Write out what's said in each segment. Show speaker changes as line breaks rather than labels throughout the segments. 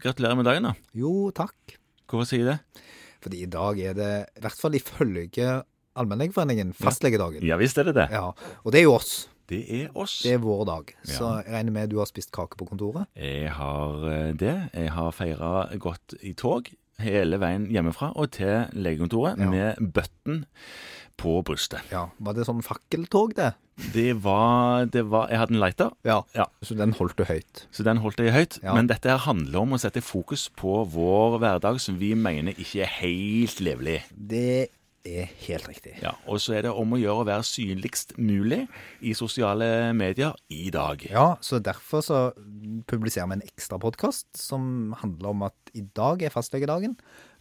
Gratulerer med dagen, da.
Jo, takk.
Hvorfor sier jeg det?
Fordi i dag er det, i hvert fall ifølge Allmennlegeforeningen, fastlegedagen.
Ja visst er det det.
Ja, Og det er jo oss.
Det er oss.
Det er vår dag.
Ja.
Så jeg regner med du har spist kake på kontoret?
Jeg har eh, det. Jeg har feira godt i tog hele veien hjemmefra og til legekontoret
Ja.
med bøtten på brystet.
Ja. Var det sånn fakkeltog, det?
Det var, det var Jeg hadde en lighter,
Ja.
Ja.
Så den holdt du høyt?
så den holdt jeg høyt.
Ja.
Men dette her handler om å sette fokus på vår hverdag som vi mener ikke er helt levelig.
Det er helt riktig.
Ja, Og så er det om å gjøre å være synligst mulig i sosiale medier i dag.
Ja, så derfor så publiserer vi en ekstra podkast som handler om at i dag er fastlegedagen.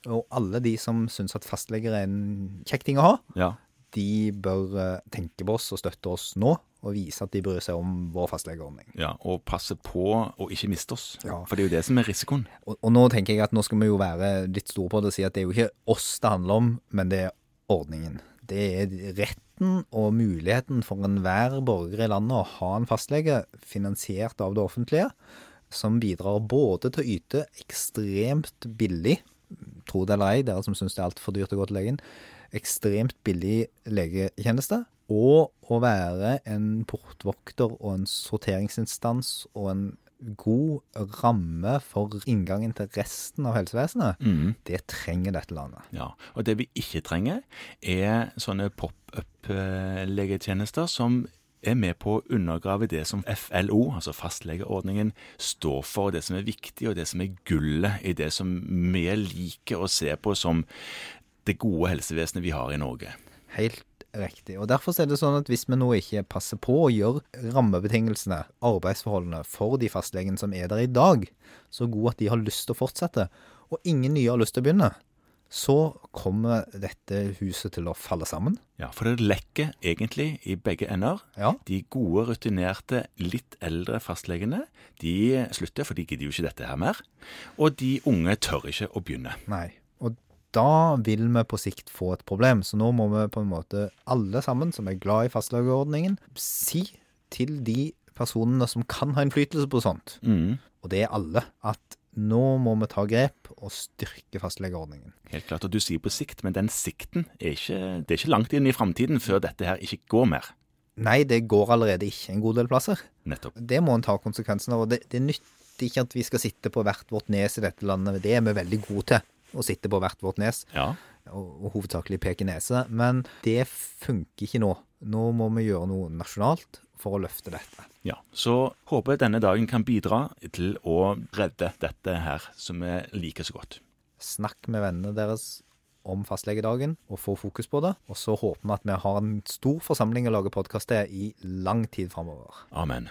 Og alle de som syns at fastleger er en kjekk ting å ha,
Ja.
de bør eh, tenke på oss og støtte oss nå, og vise at de bryr seg om vår fastlegeordning.
ja og passe på å ikke miste oss.
Ja.
For det er jo det som er risikoen.
Og, og nå tenker jeg at nå skal vi jo være litt store på det og si at det er jo ikke oss det handler om, men det er ordningen. Det er retten og muligheten for enhver borger i landet å ha en fastlege finansiert av det offentlige, som bidrar både til å yte ekstremt billig, tro det eller ei, dere som syns det er altfor dyrt å gå til legen, ekstremt billig legetjeneste, og å være en portvokter og en sorteringsinstans og en god ramme for inngangen til resten av helsevesenet, det trenger dette landet.
Ja, Og det vi ikke trenger, er sånne pop-up-legetjenester som er med på å undergrave det som FLO, altså fastlegeordningen, står for. Det som er viktig, og det som er gullet i det som vi liker å se på som det gode helsevesenet vi har i Norge.
Helt riktig. Og Derfor er det sånn at hvis vi nå ikke passer på å gjøre rammebetingelsene, arbeidsforholdene, for de fastlegene som er der i dag, så gode at de har lyst til å fortsette, og ingen nye har lyst til å begynne, så kommer dette huset til å falle sammen.
Ja, For det lekker egentlig i begge ender.
Ja.
De gode, rutinerte, litt eldre fastlegene de slutter, for de gidder jo ikke dette her mer. Og de unge tør ikke å begynne.
Nei. Og da vil vi på sikt få et problem. Så nå må vi på en måte, alle sammen som er glad i fastlegeordningen, si til de personene som kan ha innflytelse på sånt,
Mm,
og det er alle, at nå må vi ta grep og styrke fastlegeordningen.
helt klart. Og du sier på sikt, men den sikten er ikke, det er ikke langt inn i framtiden før dette her ikke går mer.
Nei, det går allerede ikke en god del plasser.
Nettopp.
Det må en ta konsekvensen av. og det, det nytter ikke at vi skal sitte på hvert vårt nes i dette landet. Det er vi veldig gode til, å sitte på hvert vårt nes.
Ja.
og, og hovedsakelig peke nese. Men det funker ikke nå. Nå må vi gjøre noe nasjonalt for å løfte dette.
ja. Så håper jeg denne dagen kan bidra til å redde dette her, som vi liker så godt.
Snakk med vennene deres om fastlegedagen og få fokus på det. Og så håper vi at vi har en stor forsamling å lage podkast til i lang tid framover.
Amen.